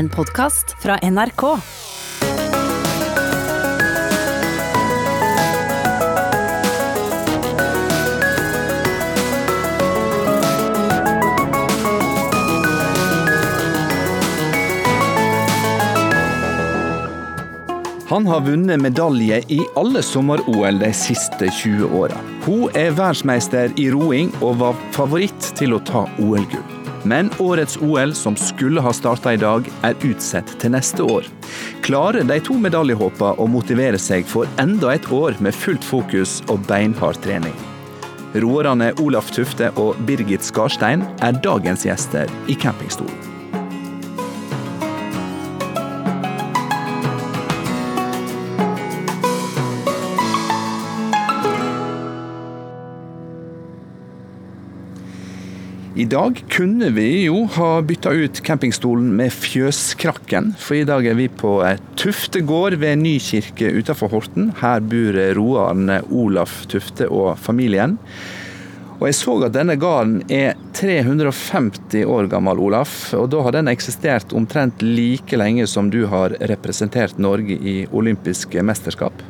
En podkast fra NRK. Han har vunnet medalje i alle sommer-OL de siste 20 åra. Hun er verdensmester i roing og var favoritt til å ta OL-gull. Men årets OL, som skulle ha starta i dag, er utsatt til neste år. Klarer de to medaljehåpa å motivere seg for enda et år med fullt fokus og beinhard trening? Roerne Olaf Tufte og Birgit Skarstein er dagens gjester i campingstolen. I dag kunne vi jo ha bytta ut campingstolen med Fjøskrakken, for i dag er vi på Tufte gård ved Nykirke utenfor Horten. Her bor roeren Olaf Tufte og familien. Og jeg så at denne gården er 350 år gammel, Olaf. Og da har den eksistert omtrent like lenge som du har representert Norge i olympiske mesterskap?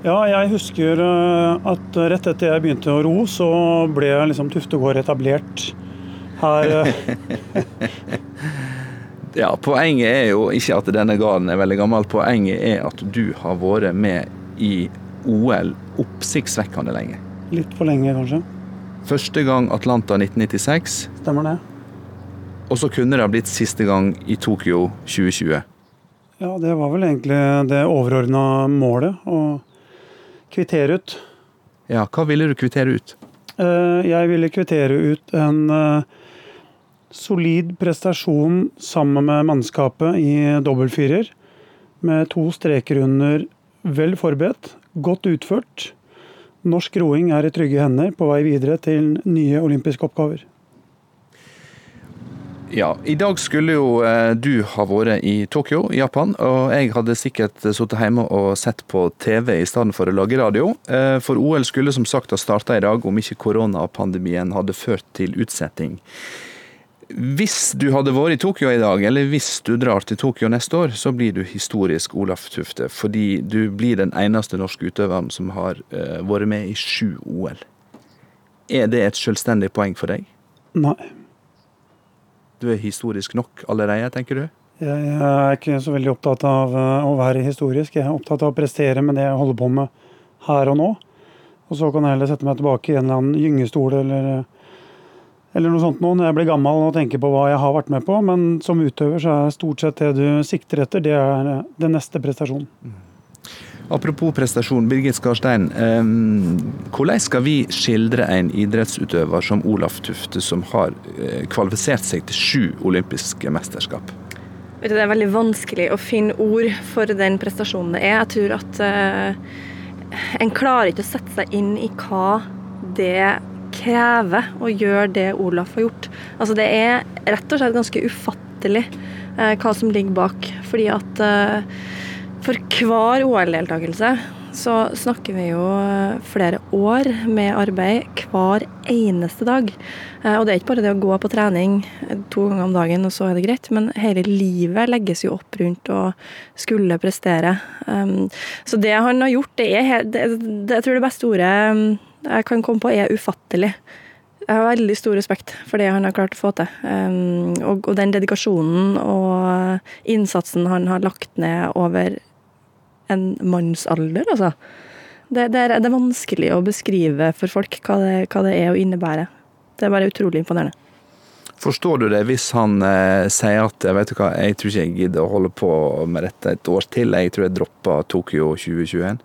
Ja, jeg husker eh, at rett etter jeg begynte å ro, så ble liksom Tuftegård etablert her. eh. Ja, Poenget er jo ikke at denne gården er veldig gammel, poenget er at du har vært med i OL oppsiktsvekkende lenge. Litt for lenge, kanskje. Første gang Atlanta 1996, Stemmer det. og så kunne det ha blitt siste gang i Tokyo 2020. Ja, det var vel egentlig det overordna målet. Å kvittere ut. Ja, hva ville du kvittere ut? Eh, Jeg ville kvittere ut en eh, solid prestasjon sammen med mannskapet i dobbeltfirer. Med to streker under vel forberedt, godt utført. Norsk roing er i trygge hender på vei videre til nye olympiske oppgaver. Ja, I dag skulle jo eh, du ha vært i Tokyo, Japan. Og jeg hadde sikkert sittet hjemme og sett på TV i stedet for å lage radio. Eh, For OL skulle som sagt ha starta i dag om ikke koronapandemien hadde ført til utsetting. Hvis du hadde vært i Tokyo i dag, eller hvis du drar til Tokyo neste år, så blir du historisk Olaf Tufte. Fordi du blir den eneste norske utøveren som har uh, vært med i sju OL. Er det et selvstendig poeng for deg? Nei. Du er historisk nok allerede, tenker du? Jeg er ikke så veldig opptatt av eh, å være historisk. Jeg er opptatt av å prestere med det jeg holder på med her og nå. Og så kan jeg heller sette meg tilbake i en eller annen gyngestol eller, eller noe sånt nå når jeg blir gammel og tenker på hva jeg har vært med på. Men som utøver så er stort sett det du sikter etter, det er eh, den neste prestasjonen. Apropos prestasjon, Birgit Skarstein. hvordan skal vi skildre en idrettsutøver som Olaf Tufte, som har eh, kvalifisert seg til sju olympiske mesterskap? Det er veldig vanskelig å finne ord for den prestasjonen det er. Jeg tror at eh, en klarer ikke å sette seg inn i hva det krever å gjøre det Olaf har gjort. Altså Det er rett og slett ganske ufattelig eh, hva som ligger bak. Fordi at eh, for hver OL-deltakelse så snakker vi jo eh, flere år med arbeid hver eneste dag. Eh, Og det er ikke bare det å gå på trening to ganger om dagen, og så er det greit, men hele livet legges jo opp rundt å skulle prestere. Um, Så det han har gjort, det er det, Jeg tror det beste ordet um, jeg kan komme på, er ufattelig. Jeg har veldig stor respekt for det han har klart å få til. Um, og, og den dedikasjonen og innsatsen han har lagt ned over en mannsalder, altså. Det, det, er, det er vanskelig å beskrive for folk hva det, hva det er å innebære. Det er bare utrolig imponerende. Forstår du det hvis han eh, sier at vet du hva, jeg tror ikke jeg gidder å holde på med dette et år til, jeg tror jeg dropper Tokyo 2021?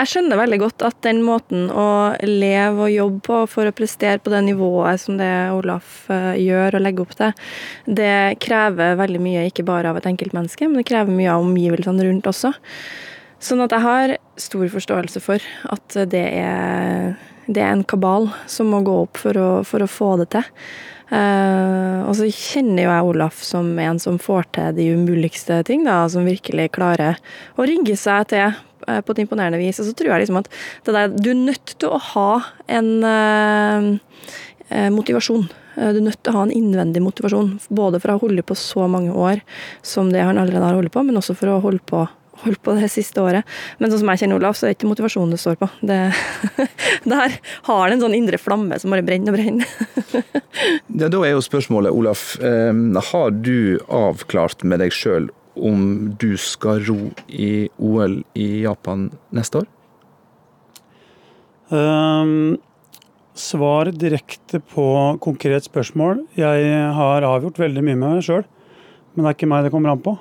Jeg skjønner veldig godt at den måten å leve og jobbe på for å prestere på det nivået som det Olaf eh, gjør og legger opp til, det krever veldig mye, ikke bare av et enkeltmenneske, men det krever mye av omgivelsene rundt også. Sånn at jeg har stor forståelse for at det er, det er en kabal som må gå opp for å, for å få det til. Uh, og så kjenner jo jeg Olaf som en som får til de umuligste ting, da, som virkelig klarer å rigge seg til på et imponerende vis. Og så tror jeg liksom at det der, du er nødt til å ha en eh, eh, motivasjon Eh, Du er nødt til å ha en innvendig motivasjon, både for å holde på så mange år som det han allerede har holdt på, men også for å holde på, holde på det siste året. Men sånn som jeg kjenner Olaf, så er det ikke motivasjonen det står på. Det, der har han en sånn indre flamme som bare brenner og brenner. Ja, da er jo spørsmålet, Olaf. eh, Har du avklart med deg sjøl om du skal ro i OL i Japan neste år? Um, svar direkte på konkret spørsmål. Jeg har avgjort veldig mye med meg sjøl, men det er ikke meg det kommer an på.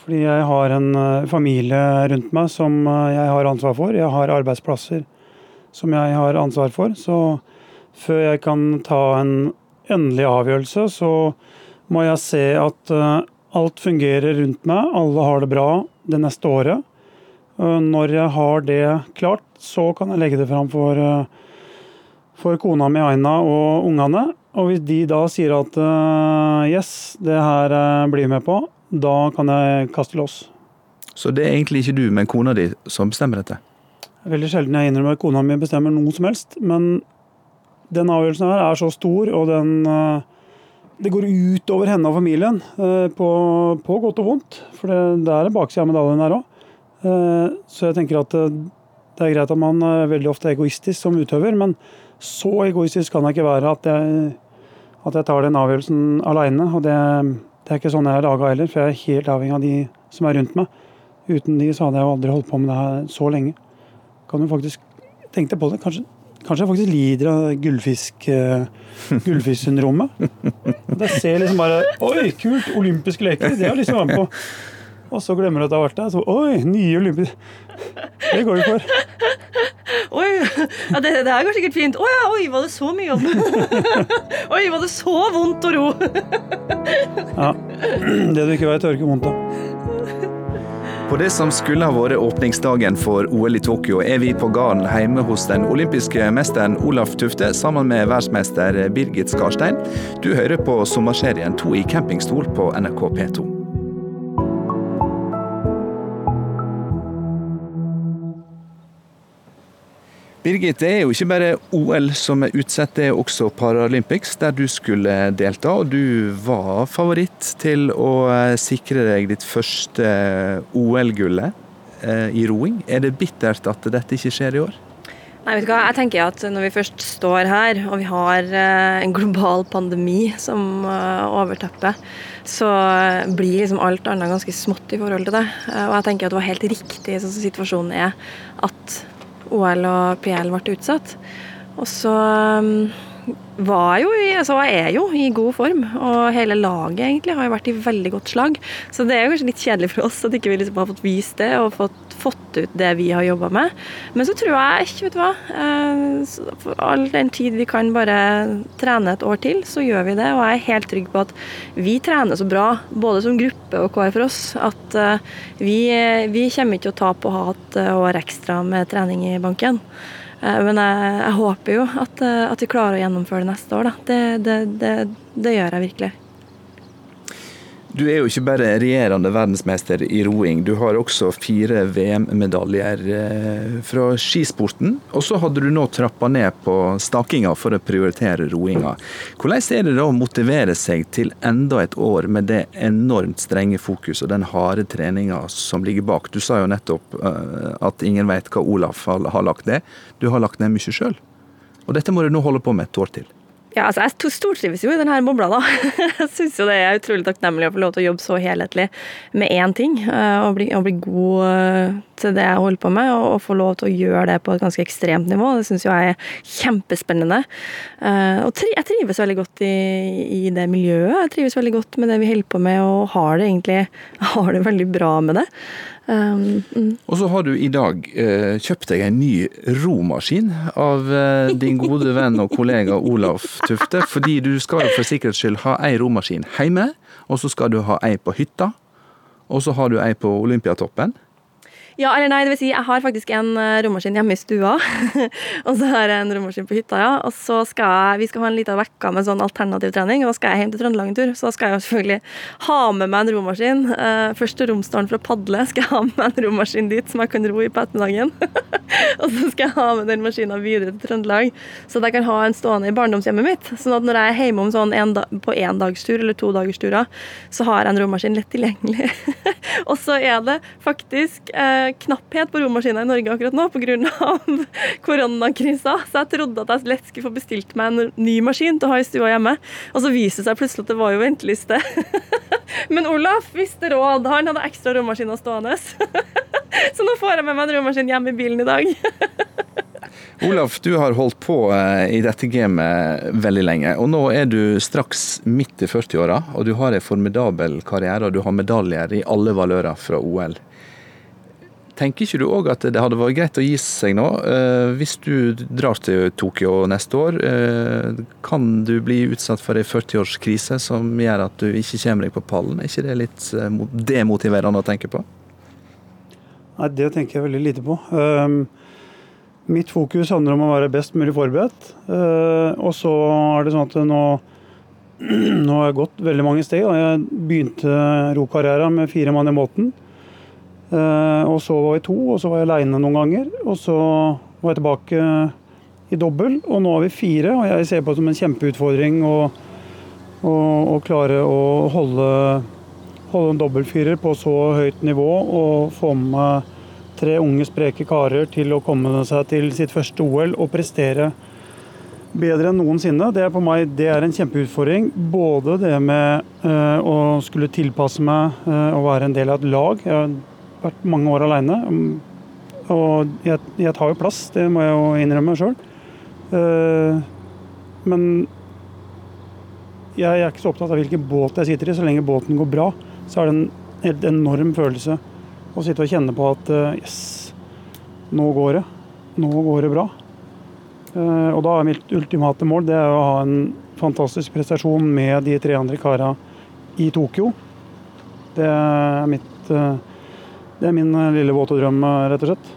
Fordi jeg har en eh, familie rundt meg som eh, jeg har ansvar for. Jeg har arbeidsplasser som jeg har ansvar for. Så før jeg kan ta en endelig avgjørelse, så må jeg se at eh, alt fungerer rundt meg. Alle har det bra det neste året. Eh, Når jeg har det klart, så kan jeg legge det fram for, eh, for kona mi Aina og ungene. Og hvis de da sier at eh, yes, det her blir jeg med på, da kan jeg kaste loss. Så det er egentlig ikke du, men kona di som bestemmer dette? Veldig sjelden jeg innrømmer at kona mi bestemmer noe som helst, men den avgjørelsen her er så stor, og den Det går ut over henne og familien, eh, på, på godt og vondt. For det, det er en bakside av medaljen her òg. Så jeg tenker at eh, det er greit at man er veldig ofte egoistisk som utøver, men så egoistisk kan jeg ikke være at jeg, at jeg tar den avgjørelsen aleine. Og det, det er ikke sånn jeg er laga heller, for jeg er helt avhengig av de som er rundt meg. Uten de så hadde jeg jo aldri holdt på med det her så lenge kan du faktisk tenke deg på det. Kanskje, kanskje jeg faktisk lider av gullfisk, uh, gullfisksyndromet. Jeg ser liksom bare Oi, kult! Olympiske leker. Det har jeg lyst til å være med på. Og så glemmer du at det har vært der. Så oi, nye olympiske Det går vi for. Oi, ja, det, det her går sikkert fint. Å ja, oi, var det så mye jobb? oi, var det så vondt å ro? Ja. Det du ikke vet, ikke vondt av. På det som skulle ha vært åpningsdagen for OL i Tokyo, er vi på gården hjemme hos den olympiske mesteren Olaf Tufte sammen med verdensmester Birgit Skarstein. Du hører på sommerserien To i campingstol på NRK P2. Birgit, det er jo ikke bare OL som er utsatt, det er også Paralympics, der du skulle delta. Og du var favoritt til å eh, sikre deg ditt første OL-gullet eh, i roing. Er det bittert at dette ikke skjer i år? Nei, vet du hva? Jeg tenker at Når vi først står her, og vi har eh, en global pandemi som overtepper, så blir liksom alt annet ganske smått i forhold til det. Eh, Og jeg tenker at det var helt riktig sånn som situasjonen er, at OL og PL ble utsatt. Og så um, var jo altså er jo i god form, og hele laget egentlig har jo vært i veldig godt slag. Så det er jo kanskje litt kjedelig for oss at ikke vi liksom har fått vist det og fått, fått ut det vi har jobba med. Men så tror jeg ikke, vet du hva eh, For all den tid vi kan bare trene et år til, så gjør vi det. Og jeg er helt trygg på at vi trener så bra, både som gruppe og hver for oss, at eh, vi, vi kommer ikke å tape og ha et eh, år ekstra med trening i banken. Eh, Men jeg, jeg håper jo at, eh, at vi klarer å gjennomføre det neste år. Det, det, det, det gjør jeg virkelig. Du er jo ikke bare regjerende verdensmester i roing, du har også fire VM-medaljer eh, fra skisporten. Og så hadde du nå trappa ned på stakinga for å prioritere roinga. Hvordan er det da å motivere seg til enda et år med det enormt strenge fokuset og den harde treninga som ligger bak? Du sa jo nettopp eh, at ingen vet hva Olaf har lagt ned. Du har lagt ned mye sjøl. Og dette må du nå holde på med et år til. Ja, altså Jeg to- stortrives jo i denne bobla, da. Jeg syns jo det er utrolig takknemlig å få lov til å jobbe så helhetlig med én ting. eh, Og bli, og bli god eh, til det jeg holder på med, og, og få lov til å gjøre det på et ganske ekstremt nivå. Det syns jeg er kjempespennende. Eh, Og tri, jeg trives veldig godt i, i det miljøet. Jeg trives veldig godt med det vi holder på med, og har det egentlig har det veldig bra med det. Um, mm. Og så har du i dag eh, kjøpt deg en ny romaskin av eh, din gode venn og kollega Olaf Tufte, fordi du skal for sikkerhets skyld ha ei romaskin hjemme, og så skal du ha ei på hytta, og så har du ei på Olympiatoppen. Ja, eller nei, det vil si, jeg har faktisk en eh, rommaskin hjemme i stua. og så har jeg en rommaskin på hytta, ja. Og så skal jeg, vi skal ha en liten vekka med sånn alternativ trening, og da skal jeg hjem til Trøndelag en tur. Så da skal jeg selvfølgelig ha med meg en romaskin. Uh, først til Romsdalen for å padle skal jeg ha med en romaskin dit som jeg kan ro i på ettermiddagen. og så skal jeg ha med den maskina videre til Trøndelag, så at jeg kan ha en stående i barndomshjemmet mitt. Sånn at når jeg er hjemme om sånn en da, på endagstur eller to todagersturer, så har jeg en romaskin lett tilgjengelig. og så er det faktisk eh, knapphet på romaskiner i Norge akkurat nå pga. koronakrisa. Så jeg trodde at jeg lett skulle få bestilt meg en ny maskin til å ha i stua hjemme. Og så viste det seg plutselig at det var jo venteliste. Men Olaf visste råd. Han hadde ekstra romaskiner stående. Så nå får jeg med meg en romaskin hjem i bilen i dag. Olaf, du har holdt på eh, i dette gamet veldig lenge. Og nå er du straks midt i 40-åra, og du har en formidabel karriere. Og du har medaljer i alle valører fra OL. Tenker ikke du òg at det hadde vært greit å gi seg nå? Eh, hvis du drar til Tokyo neste år, eh, kan du bli utsatt for ei 40-årskrise som gjør at du ikke kommer deg på pallen? Er ikke det litt eh, demotiverende å tenke på? Nei, det tenker jeg veldig lite på. Um, mitt fokus handler om å være best mulig forberedt. Og så er det sånn at nå, nå har jeg gått veldig mange steg. Jeg begynte rokarrieren med fire mann i båten. Eh, og så var vi to, og så var jeg aleine noen ganger. Og så var jeg tilbake i dobbel, og nå er vi fire. Og jeg ser på det som en kjempeutfordring å, å, å klare å holde, holde en dobbeltfirer på så høyt nivå og få med meg tre unge, spreke karer til å komme seg til sitt første OL og prestere bedre enn noensinne. Det er på meg det er en kjempeutfordring. Både det med uh, å skulle tilpasse meg uh, å være en del av et lag. Jeg vært mange år aleine. Og jeg, jeg, tar jo plass, det må jeg jo innrømme sjøl. Eh, men jeg er ikke så opptatt av hvilken båt jeg sitter i. Så lenge båten går bra, så er det en helt enorm følelse å sitte og kjenne på at eh, yes, nå går det. Nå går det bra. Eh, og da er mitt ultimate mål det er å ha en fantastisk prestasjon med de tre andre kara i Tokyo. Det er mitt det er min eh, lille våte drøm, eh, rett og slett.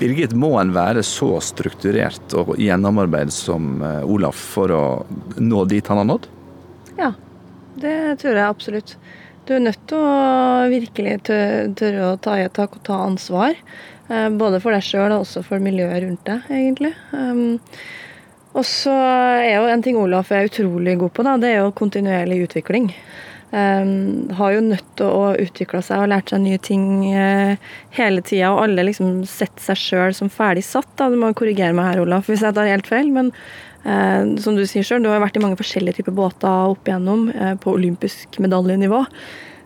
Birgit, må en være så strukturert og gjennomarbeidet som eh, Olaf for å nå dit han har nådd? Ja, det tror jeg absolutt. Du er nødt til å virkelig tørre å ta i et tak og ta ansvar. Både for deg sjøl og også for miljøet rundt deg, egentlig. Um, og så er jo en ting Olaf er utrolig god på, da, det er jo kontinuerlig utvikling. Um, har jo nødt til å utvikle seg og lært seg nye ting uh, hele tida. Og alle liksom setter seg sjøl som ferdig satt. Da. Du må korrigere meg her, Olaf, hvis jeg tar helt feil. Men uh, som du sier sjøl, du har vært i mange forskjellige typer båter opp igjennom uh, på olympisk medaljenivå.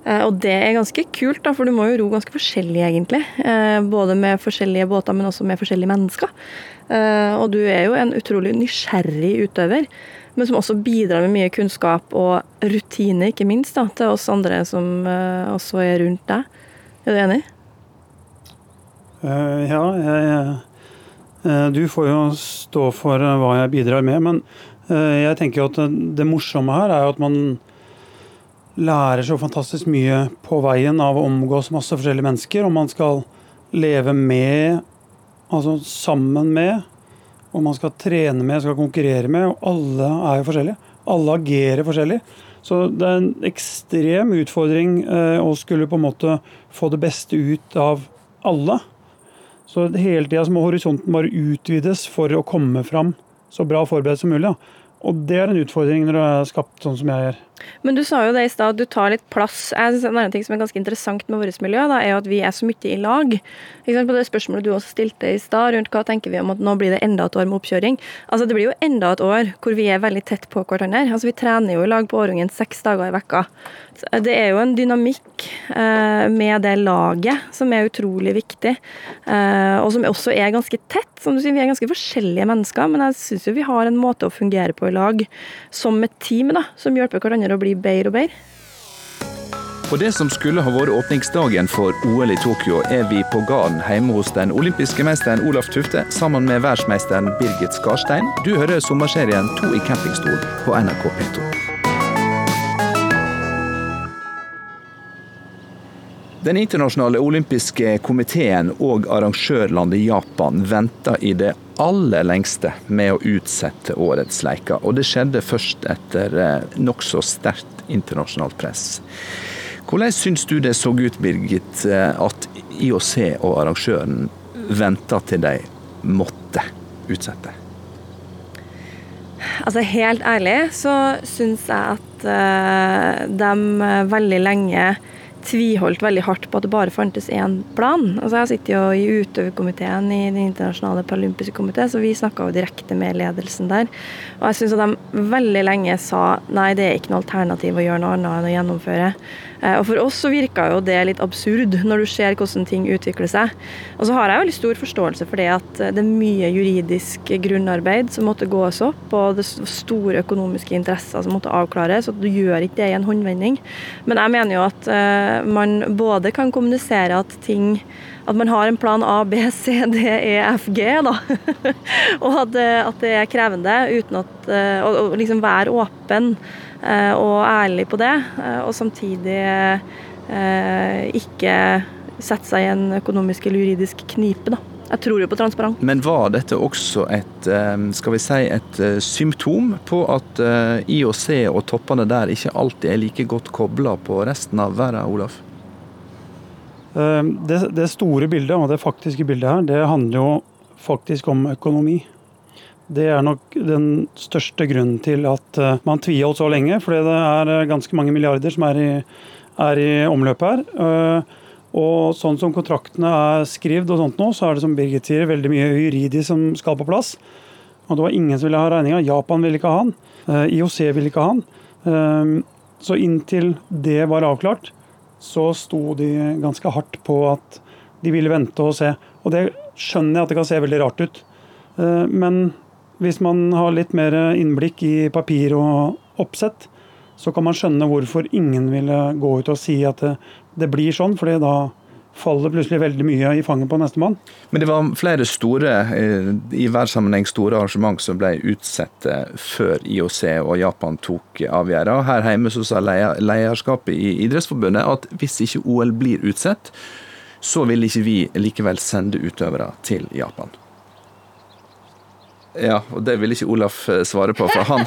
Og det er ganske kult, da, for du må jo ro ganske forskjellig, egentlig. Både med forskjellige båter, men også med forskjellige mennesker. Og du er jo en utrolig nysgjerrig utøver men som også bidrar med mye kunnskap og rutine, ikke minst, da, til oss andre som uh, også er rundt deg. Er du enig? Uh, ja, jeg, uh, du får jo stå for hva jeg bidrar med. Men jeg tenker jo at det morsomme her er jo at man lærer så fantastisk mye på veien av å omgås masse forskjellige mennesker. Og man skal leve med, altså sammen med, og man skal trene med, skal konkurrere med, og alle er jo forskjellige. Alle agerer forskjellig. Så det er en ekstrem utfordring eh, å skulle på en måte få det beste ut av alle. Så hele tida må horisonten bare utvides for å komme fram så bra forberedt som mulig. Og det er en utfordring når du er skapt sånn som jeg er. Men du sa jo det i stad, at du tar litt plass. Jeg synes En annen ting som er ganske interessant med vårt miljø, da, er jo at vi er så mye i lag. På det spørsmålet du også stilte i stad, rundt hva tenker vi om at nå blir det enda et år med oppkjøring. Altså Det blir jo enda et år hvor vi er veldig tett på hverandre. Altså Vi trener jo i lag på Årungen seks dager i vekka. Det er jo en dynamikk eh, med det laget som er utrolig viktig, eh, og som også er ganske tett. Som du sier, Vi er ganske forskjellige mennesker, men jeg syns vi har en måte å fungere på i lag som et team, da, som hjelper hverandre å bli bedre og bedre. På det som skulle ha vært åpningsdagen for OL i Tokyo, er vi på gården hjemme hos den olympiske mesteren Olaf Tufte sammen med verdensmesteren Birgit Skarstein. Du hører sommerserien To i campingstol på NRK P2. Den internasjonale olympiske komiteen og arrangørlandet Japan venter i det aller lengste med å utsette årets leker, og det skjedde først etter eh, nokså sterkt internasjonalt press. Hvordan syns du det så ut, Birgit, eh, at IOC og arrangøren venta til de måtte utsette? Altså Helt ærlig så syns jeg at uh, de veldig lenge tviholdt veldig hardt på at det bare fantes én plan. Altså Jeg sitter jo i utøverkomiteen i Den internasjonale paralympiske komité, så vi snakka jo direkte med ledelsen der. Og jeg syns at de veldig lenge sa nei, det er ikke noe alternativ å gjøre noe annet enn å gjennomføre. Eh, og For oss så virka jo det litt absurd, når du ser hvordan ting utvikler seg. Og så har jeg veldig stor forståelse for det at det er mye juridisk grunnarbeid som måtte gås opp, og det store økonomiske interesser som måtte avklares, og du gjør ikke det i en håndvending. Men jeg mener jo at eh, man både kan kommunisere at ting at man har en plan A, B, C, D, E, F, G. da. og at, at, det er krevende, uten at Å liksom være åpen Eh, og ærlig på det, eh, og samtidig eh, ikke sette seg i en økonomisk eller juridisk knipe. da. Jeg tror jo på transparent. Men var dette også et, skal vi si, et symptom på at IOC og toppene der ikke alltid er like godt kobla på resten av verden, Olaf? Det, det, store bildet og det faktiske bildet her, det handler jo faktisk om økonomi. Det er nok den største grunnen til at eh, man tviholdt så lenge. For det er eh, ganske mange milliarder som er i, er i omløp her. Eh, og sånn som kontraktene er skrevet og sånt nå, så er det som Birgit sier, veldig mye juridisk som skal på plass. Og det var ingen som ville ha regninga. Japan ville ikke ha den. IOC ville ikke ha den. Så inntil det var avklart, så sto de ganske hardt på at de ville vente og se. Og det skjønner jeg at det kan se veldig rart ut. Men hvis man har litt mer innblikk i papir og oppsett, så kan man skjønne hvorfor ingen ville gå ut og si at det, det blir sånn, for da faller plutselig veldig mye i fanget på nestemann. Men det var flere store, i hver sammenheng store arrangement som ble utsatt før IOC og Japan tok avgjørelsen. Her hjemme så sa lederskapet i Idrettsforbundet at hvis ikke OL blir utsatt, så vil ikke vi likevel sende utøvere til Japan. Ja, og det vil ikke Olaf eh, svare på, for han,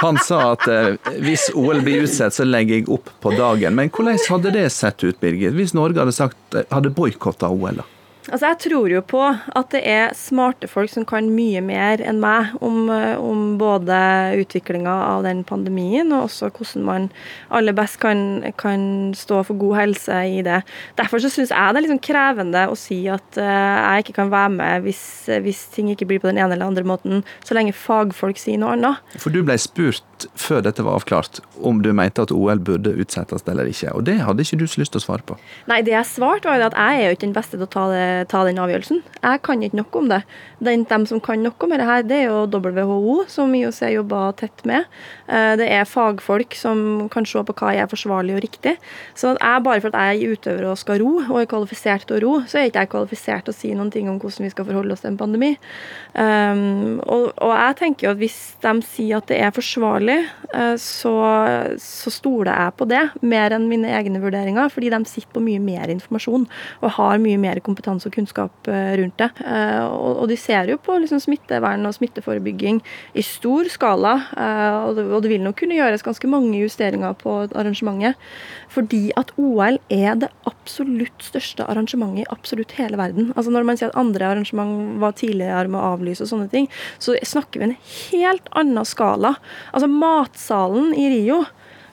han sa at eh, hvis OL blir utsatt, så legger jeg opp på dagen. Men hvordan hadde det sett ut, Birgit, hvis Norge hadde sagt, eh, hadde boikotta OL? da? Altså, Jeg tror jo på at det er smarte folk som kan mye mer enn meg om, om både utviklinga av den pandemien, og også hvordan man aller best kan, kan stå for god helse i det. Derfor så syns jeg det er liksom krevende å si at uh, jeg ikke kan være med hvis, hvis, ting ikke blir på den ene eller andre måten, så lenge fagfolk sier noe annet. For du ble spurt før dette var avklart om du mente at OL burde utsettes eller ikke, og det hadde ikke du så lyst til å svare på? Nei, det jeg svarte var jo at jeg er jo ikke den beste til å ta det ta den avgjørelsen. Jeg kan ikke noe om det. Den, de som kan noe om det her, det er jo WHO, som IOC jobber tett med. Eh, det er fagfolk som kan se på hva er forsvarlig og riktig. Så jeg, bare for at jeg er utøver og skal ro, og er kvalifisert til å ro, så er ikke jeg kvalifisert til å si noen ting om hvordan vi skal forholde oss til en pandemi. Um, og, og, jeg tenker jo at hvis de sier at det er forsvarlig, uh, så, så stoler jeg på det, mer enn mine egne vurderinger, fordi de sitter på mye mer informasjon og har mye mer kompetanse og kunnskap eh, rundt det. Eh, og, de ser jo på liksom smittevern og smitteforebygging i stor skala, eh, og det, vil nok kunne gjøres ganske mange justeringer på arrangementet. Fordi at OL er det absolutt største arrangementet i absolutt hele verden. Altså Når man sier at andre arrangement var tidligere med å avlyse og sånne ting, så snakker vi en helt annen skala. Altså Matsalen i Rio,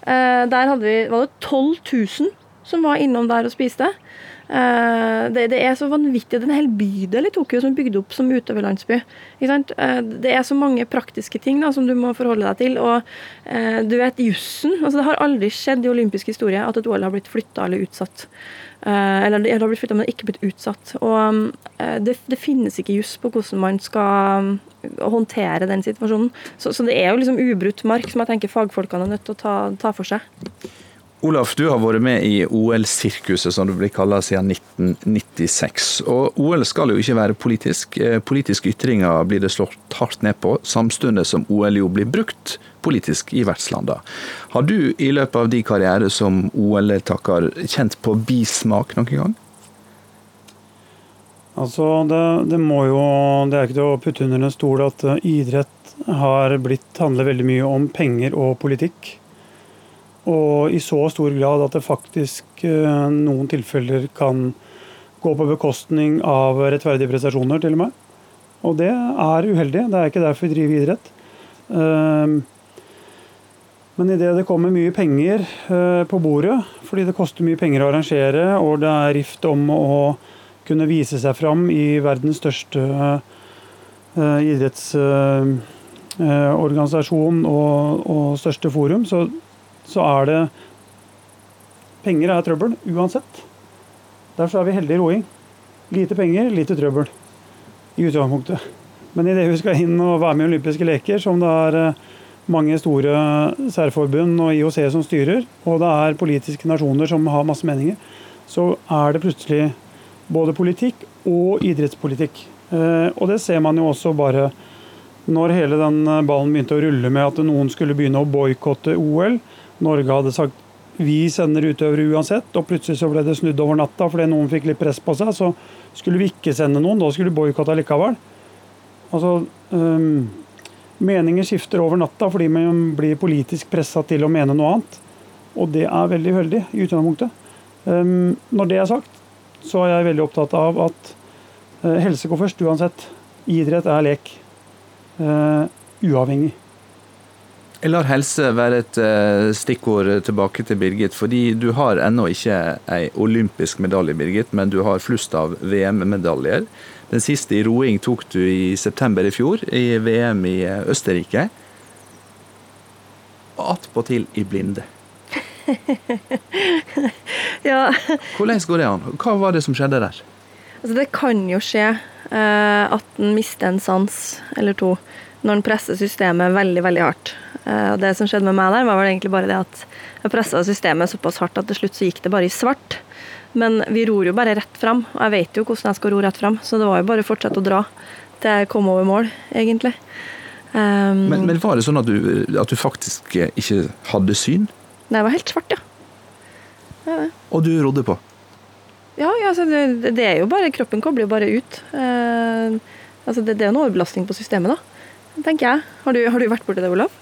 der vi, var det 12 000 som var innom der og spiste. Eh, det, det, er så vanvittig. Det er en hel bydel i Tokyo som er bygd opp som utøverlandsby. Uh, det er så mange praktiske ting da, som du må forholde deg til. Og uh, du vet jussen. Altså, det har aldri skjedd i olympisk historie at et OL har blitt flytta eller utsatt. eller det har blitt flytta, men ikke blitt utsatt. Og det, det, finnes ikke juss på hvordan man skal håndtere den situasjonen. Så, så, det er jo liksom ubrutt mark som jeg tenker fagfolkene er nødt til å ta, ta for seg. Olaf, du har vært med i OL-sirkuset, som det blir kalla, siden 1996. Og OL skal jo ikke være politisk. Eh, politiske ytringer blir det slått hardt ned på, samtidig som OL jo blir brukt politisk i vertslandene. Har du i løpet av din karriere som OL-deltaker kjent på bismak noen gang? Altså, det, det, må jo Det er ikke til å putte under en stol at eh, idrett har blitt handler veldig mye om penger og politikk. Og i så stor grad at det faktisk uh, noen tilfeller kan gå på bekostning av rettferdige prestasjoner, til og med. Og det er uheldig. Det er ikke derfor vi driver idrett. Uh, men idet det kommer mye penger uh, på bordet, fordi det koster mye penger å arrangere, og det er rift om å kunne vise seg fram i verdens største idrettsorganisasjon og, og største forum, så så er det Penger er trøbbel uansett. Derfor er vi heldige i roing. Lite penger, lite trøbbel i utgangspunktet. Men idet vi skal inn og være med i olympiske leker, som det er eh, mange store særforbund og IOC som styrer, og det er politiske nasjoner som har masse meninger, så er det plutselig både politikk og idrettspolitikk. Eh, og det ser man jo også bare når hele den ballen begynte å rulle med at noen skulle begynne å boikotte OL. Norge hadde sagt vi sender utøvere uansett, og plutselig så ble det snudd over natta fordi noen fikk litt press på seg. Så skulle vi ikke sende noen, da skulle vi boikotte likevel. Altså, um, meninger skifter over natta fordi man blir politisk pressa til å mene noe annet. Og det er veldig uheldig i utgangspunktet. Um, når det er sagt, så er jeg veldig opptatt av at uh, helse går først uansett. Idrett er lek. Uh, uavhengig. Jeg lar helse være et uh, stikkord tilbake til Birgit. Fordi du har ennå ikke ei olympisk medalje, Birgit, men du har flust av VM-medaljer. Den siste i roing tok du i september i fjor, i VM i eh, Østerrike. Attpåtil i blinde. ja. Hvordan går det an? Hva var det som skjedde der? Altså, det kan jo skje uh, at en mister en sans eller to når en presser systemet veldig, veldig hardt. Eh, og det som skjedde med meg der, var vel egentlig bare det at jeg pressa systemet såpass hardt at til slutt så gikk det bare i svart. Men vi ror jo bare rett fram, og jeg vet jo hvordan jeg skal ro rett fram. Så det var jo bare å fortsette å dra til jeg kom over mål, egentlig. Um, men, men, var det sånn at du, at du, faktisk ikke hadde syn? Nei, det var helt svart, ja. ja og du rodde på? Ja, ja altså, det, det, er jo bare Kroppen kobler jo bare ut. Uh, altså, det, det, er en overbelastning på systemet, da. Tenker jeg. Har du, har du vært borti det, Olav?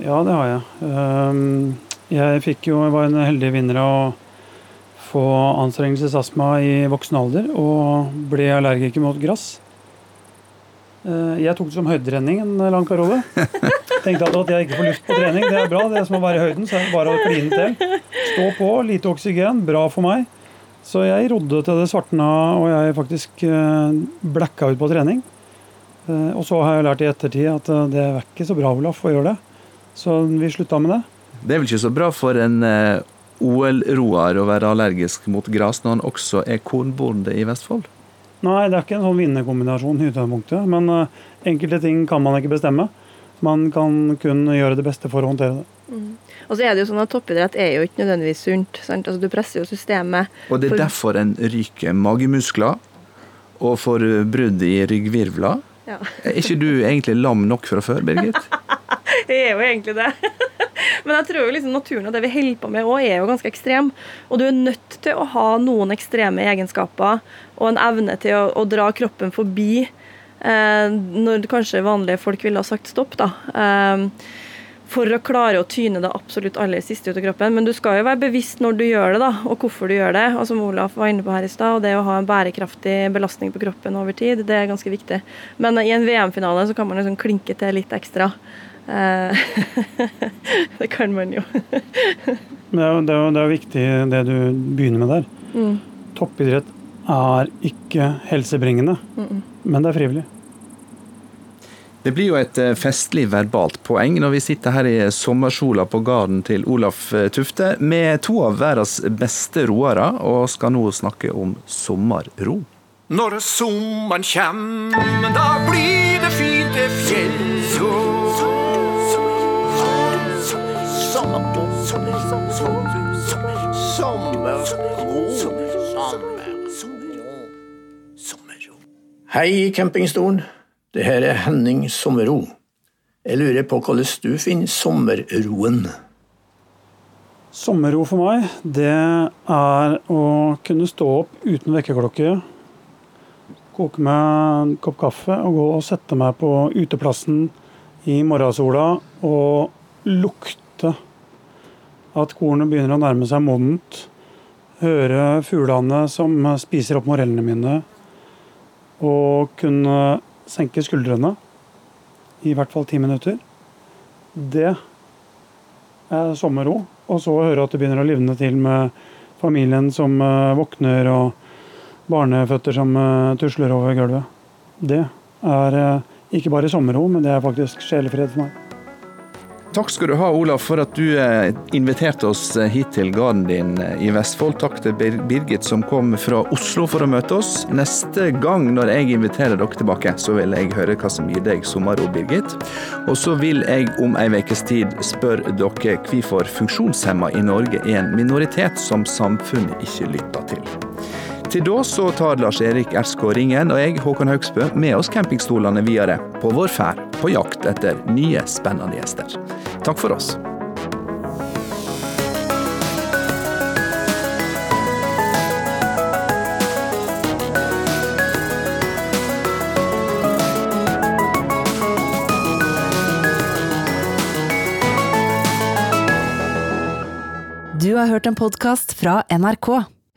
Ja, det har jeg. Ehm, jeg fikk jo, jeg var en heldig vinner av å få anstrengelsesastma i voksen alder og ble allergiker mot gress. Eh, jeg tok det som høydetrening en lang periode. Tenkte at jeg ikke får luft på trening, det er bra. Det er som å være i høyden, så er det bare å kline til. Stå på, lite oksygen, bra for meg. Så jeg rodde til det svartna, og jeg faktisk eh, blacka ut på trening. Eh, og så har jeg lært i ettertid at det er ikke så bra, Olaf, å gjøre det. Så vi slutta med det. Det er vel ikke så bra for en uh, OL-roer å være allergisk mot gress når han også er kornbonde i Vestfold? Nei, det er ikke en sånn vinnerkombinasjon i utgangspunktet. Men enkelte ting kan man ikke bestemme. Man kan kun gjøre det beste for å håndtere det. Mm. Og så er det jo sånn at Toppidrett er jo ikke nødvendigvis sunt. Altså, du presser jo systemet. Og det er for... derfor en ryker magemuskler og får brudd i ryggvirvler. Ja. er ikke du egentlig lam nok fra før, Birgit? jeg er jo egentlig det. Men jeg tror jo liksom naturen og det vi holder på med òg, er jo ganske ekstrem. Og du er nødt til å ha noen ekstreme egenskaper og en evne til å, å dra kroppen forbi eh, når kanskje vanlige folk ville ha sagt stopp. da. Eh, for å klare å tyne det absolutt aller siste ut av kroppen. Men du skal jo være bevisst når du gjør det, da, og hvorfor du gjør det. Og som Olaf var inne på her i stad, og det å ha en bærekraftig belastning på kroppen over tid, det er ganske viktig. Men i en VM-finale så kan man liksom klinke til litt ekstra. Eh, det kan man jo. det, er, det, er, det er viktig det du begynner med der. Mm. Toppidrett er ikke helsebringende, mm. men det er frivillig. Det blir jo et eh, festlig verbalt poeng når vi sitter her i sommersola på gården til Olaf eh, Tufte med to av verdens beste roere, og skal nå snakke om sommerro. Når sommeren kjem, da blir det fint det fjell. Hei, campingstolen. Det her er Henning Sommerro. Jeg lurer på hvordan du finner sommerroen. Sommerro for meg, det er å kunne stå opp uten vekkerklokke, koke meg en kopp kaffe og gå og sette meg på uteplassen i morgensola og lukte at kornet begynner å nærme seg modent. Høre fuglene som spiser opp morellene mine. Og kunne senke skuldrene i hvert fall ti minutter. Det er sommerro. Og så høre at det begynner å livne til med familien som eh, våkner, og barneføtter som eh, tusler over gulvet. Det er eh, ikke bare sommerro, men det er faktisk sjelefred for meg. Takk skal du ha, Olaf, for at du eh, inviterte oss eh, hit til gården din eh, i Vestfold. Takk til Birgit som kom fra Oslo for å møte oss. Neste gang når jeg inviterer dere tilbake, så vil jeg høre hva som gir deg sommerro, Birgit. Og så vil jeg om ei ukes tid spørre dere hvorfor funksjonshemma i Norge er en minoritet som samfunnet ikke lytter til. Til da så tar Lars-Erik Erskå ringen og jeg, Håkon Haugsbø, med oss campingstolene videre på vår ferd på jakt etter nye, spennende gjester. Takk for oss. Du har hørt en podkast fra NRK.